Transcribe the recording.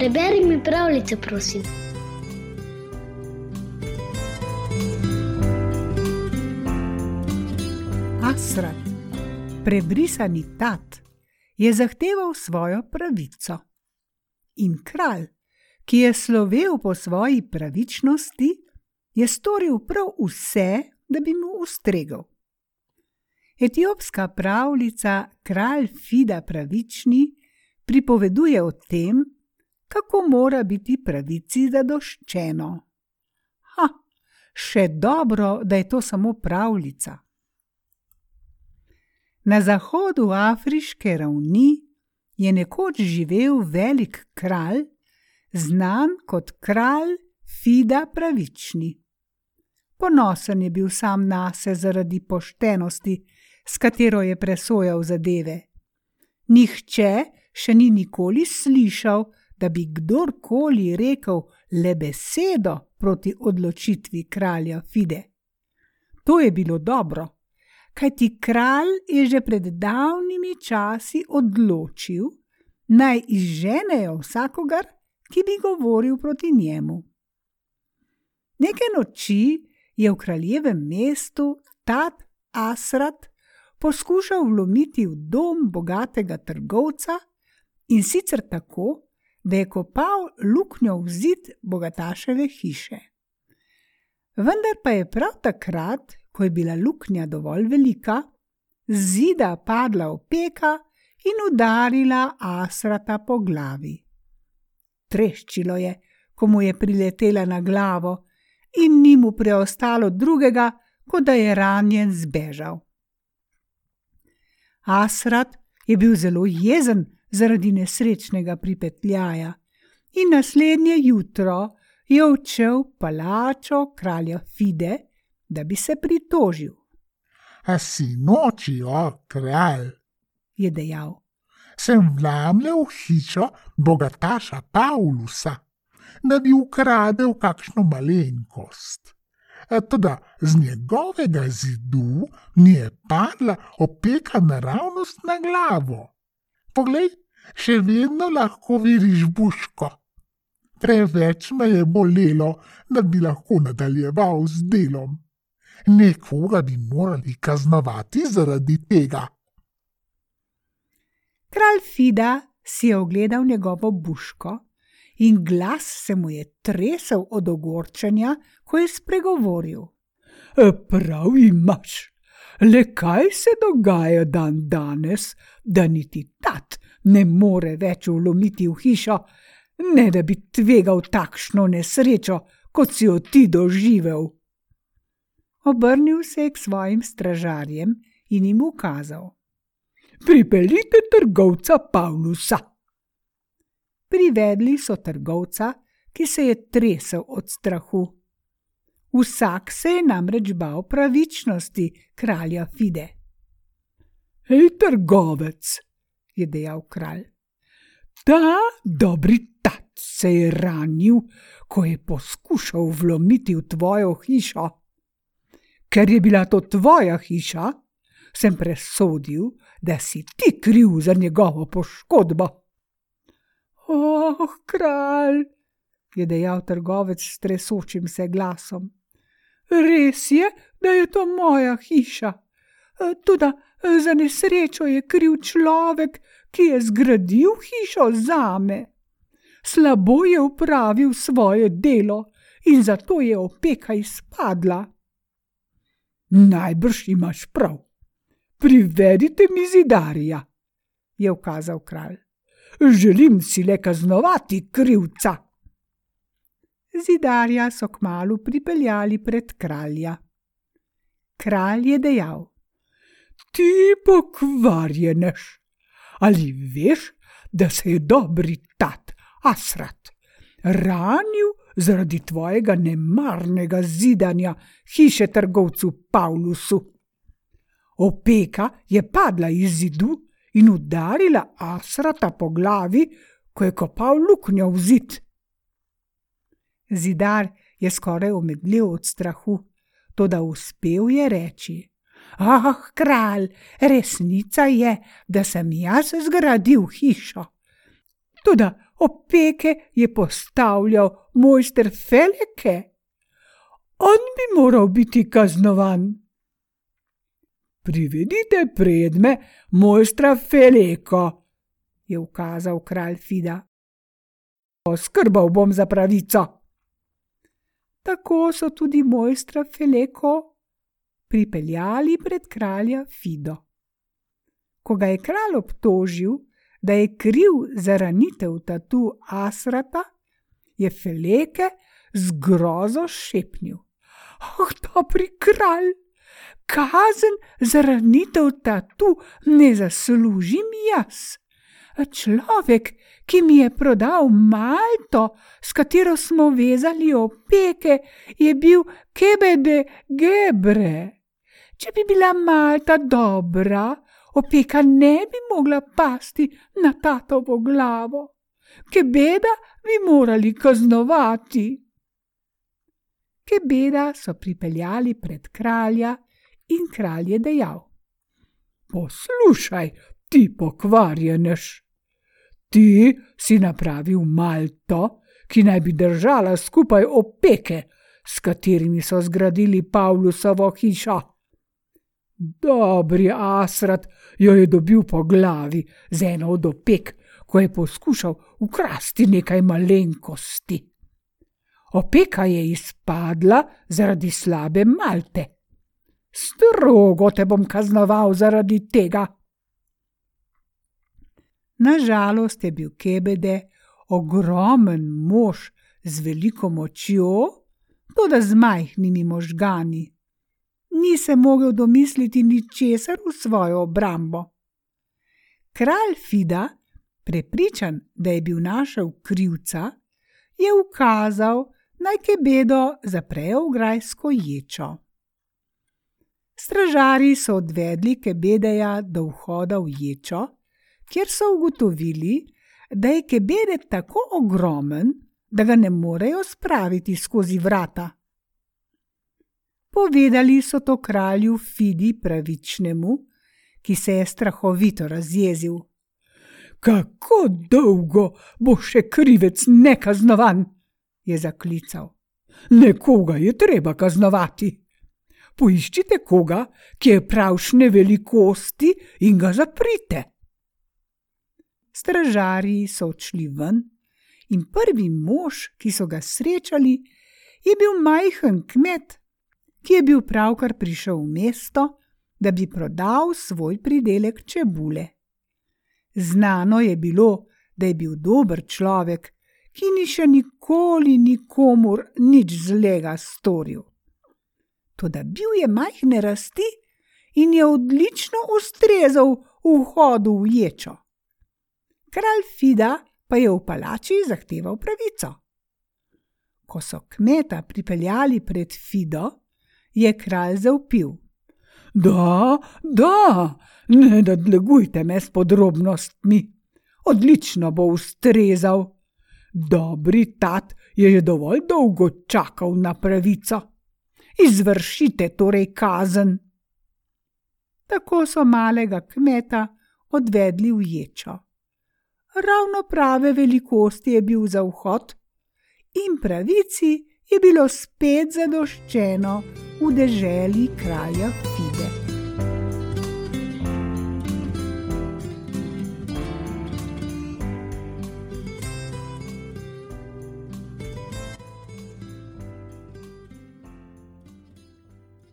Preberi mi pravljico, prosim. Asrat, prebrisani tat, je zahteval svojo pravico. In kralj, ki je slovel po svoji pravičnosti, je storil prav vse, da bi mu ustregel. Etiopska pravljica Kralj Fida pravični pripoveduje o tem, kako mora biti pravici zadoščeno. Ha, še dobro, da je to samo pravljica. Na zahodu afriške ravni je nekoč živel velik kralj, znan kot kralj Fida pravični. Ponosen je bil sam na sebe zaradi poštenosti, s katero je presojal zadeve. Nihče še ni nikoli slišal, da bi kdorkoli rekel le besedo proti odločitvi kralja Fide. To je bilo dobro, kajti kralj je že pred davnimi časi odločil, naj izženejo vsakogar, ki bi govoril proti njemu. Neke noči je v kraljevem mestu Tat Asrat poskušal vlomiti v dom bogatega trgovca in sicer tako, da je kopal luknjo v zid bogataševe hiše. Vendar pa je prav takrat, ko je bila luknja dovolj velika, zida padla v peka in udarila Asrata po glavi. Treščilo je, ko mu je priletela na glavo, in ni mu preostalo drugega, kot da je ranjen zbežal. Asrat je bil zelo jezen zaradi nesrečnega pripetljaja in naslednje jutro je odšel palačo kralja Fide, da bi se pritožil. A si noči, o kralj, je dejal. Sem vlamljal v hišo bogataša Paulusa, da bi ukradel kakšno malenkost. Toda z njegovega zidu mi je padla opeka naravnost na glavo. Poglej, še vedno lahko vidiš buško. Preveč me je bolelo, da bi lahko nadaljeval z delom. Nekoga bi morali kaznovati zaradi tega. Kralj Fida si je ogledal njegovo buško in glas se mu je tresel od ogorčenja, ko je spregovoril. E, prav imaš, le kaj se dogaja dan danes, da niti tat ne more več vlomiti v hišo, ne da bi tvegal takšno nesrečo, kot si jo ti doživel. Obrnil se je k svojim stražarjem in jim ukazal: Pripeljite trgovca Pavlusa. Privedli so trgovca, ki se je tresel od strahu. Vsak se je namreč bal pravičnosti kralja Fide. Hej, trgovec, je dejal kralj. Ta dobri tat se je ranil, ko je poskušal vlomiti v tvojo hišo. Ker je bila to tvoja hiša, sem presodil, da si ti kriv za njegovo poškodbo. Oh, kralj, je dejal trgovec s tresočim se glasom. Res je, da je to moja hiša. Tudi za nesrečo je kriv človek, ki je zgradil hišo zame. Slabo je upravil svoje delo in zato je opeka izpadla. Najbrž imaš prav. Privedite mi zidarja, je ukazal kralj. Želim si le kaznovati krivca. Zidarja so kmalo pripeljali pred kralja. Kralj je dejal: Ti pokvarjeneš, ali veš, da se je dobri tat Asrat ranil zaradi tvojega nemarnega zidanja hiše trgovcu Pavlusu? Opeka je padla iz zidu in udarila Asrata po glavi, ko je kopal luknjo v zid. Zidar je skoraj omedlel od strahu, to da uspel je reči: Ah, kralj, resnica je, da sem jaz zgradil hišo. Tudi Opeke je postavljal mojster Feleke. On bi moral biti kaznovan. Privedite predme mojstra Feleko, je ukazal kralj Fida. Poskrbal bom za pravico. Tako so tudi mojstra Feleko pripeljali pred kralja Fido. Ko ga je kralj obtožil, da je kriv za ranitev tatu Asrata, je Feleke z grozo šepnil: Oh, dobri kralj, kazen za ranitev tatu ne zaslužim jaz. Človek, ki mi je prodal malto, s katero smo vezali opeke, je bil Kebede Gebre. Če bi bila malta dobra, opeka ne bi mogla pasti na tatovo glavo. Kebeda bi morali kaznovati. Kebeda so pripeljali pred kralja in kralj je dejal: Poslušaj, ti pokvarjenež. Ti si napravil malto, ki naj bi držala skupaj opeke, s katerimi so zgradili Pavlusovo hišo. Dobri Asrat jo je dobil po glavi z eno od opek, ko je poskušal ukrasti nekaj malenkosti. Opeka je izpadla zaradi slabe malte. Strogo te bom kaznoval zaradi tega. Nažalost je bil Kebede ogromen mož z veliko močjo, tudi z majhnimi možgani ni se mogel domisliti ničesar v svojo obrambo. Kralj Fida, prepričan, da je bil našel krivca, je ukazal, naj kebedo zaprejo v grajsko ječo. Stražari so odvedli kebedeja do vhoda v ječo, kjer so ugotovili, da je kebede tako ogromen, da ga ne morejo spraviti skozi vrata. Povedali so to kralju Fidi pravičnemu, ki se je strahovito razjezil. Kako dolgo bo še krivec nekaznovan? je zaklical. Nekoga je treba kaznovati. Poiščite koga, ki je pravšne velikosti in ga zaprite. Stražarji so odšli ven in prvi mož, ki so ga srečali, je bil majhen kmet, ki je bil pravkar prišel v mesto, da bi prodal svoj pridelek čebule. Znano je bilo, da je bil dober človek, ki ni še nikoli nikomur nič zlega storil. Toda bil je majhne rasti in je odlično ustrezal v hodu v ječo. Kralj Fida pa je v palači zahteval pravico. Ko so kmeta pripeljali pred Fido, je kralj zaupil. Da, da, ne nadlegujte me s podrobnostmi. Odlično bo ustrezal. Dobri tat je že dovolj dolgo čakal na pravico. Izvršite torej kazen. Tako so malega kmeta odvedli v ječo. Ravno prave velikosti je bil za vhod, in pravici je bilo spet zadoščeno v deželi kralja Fide.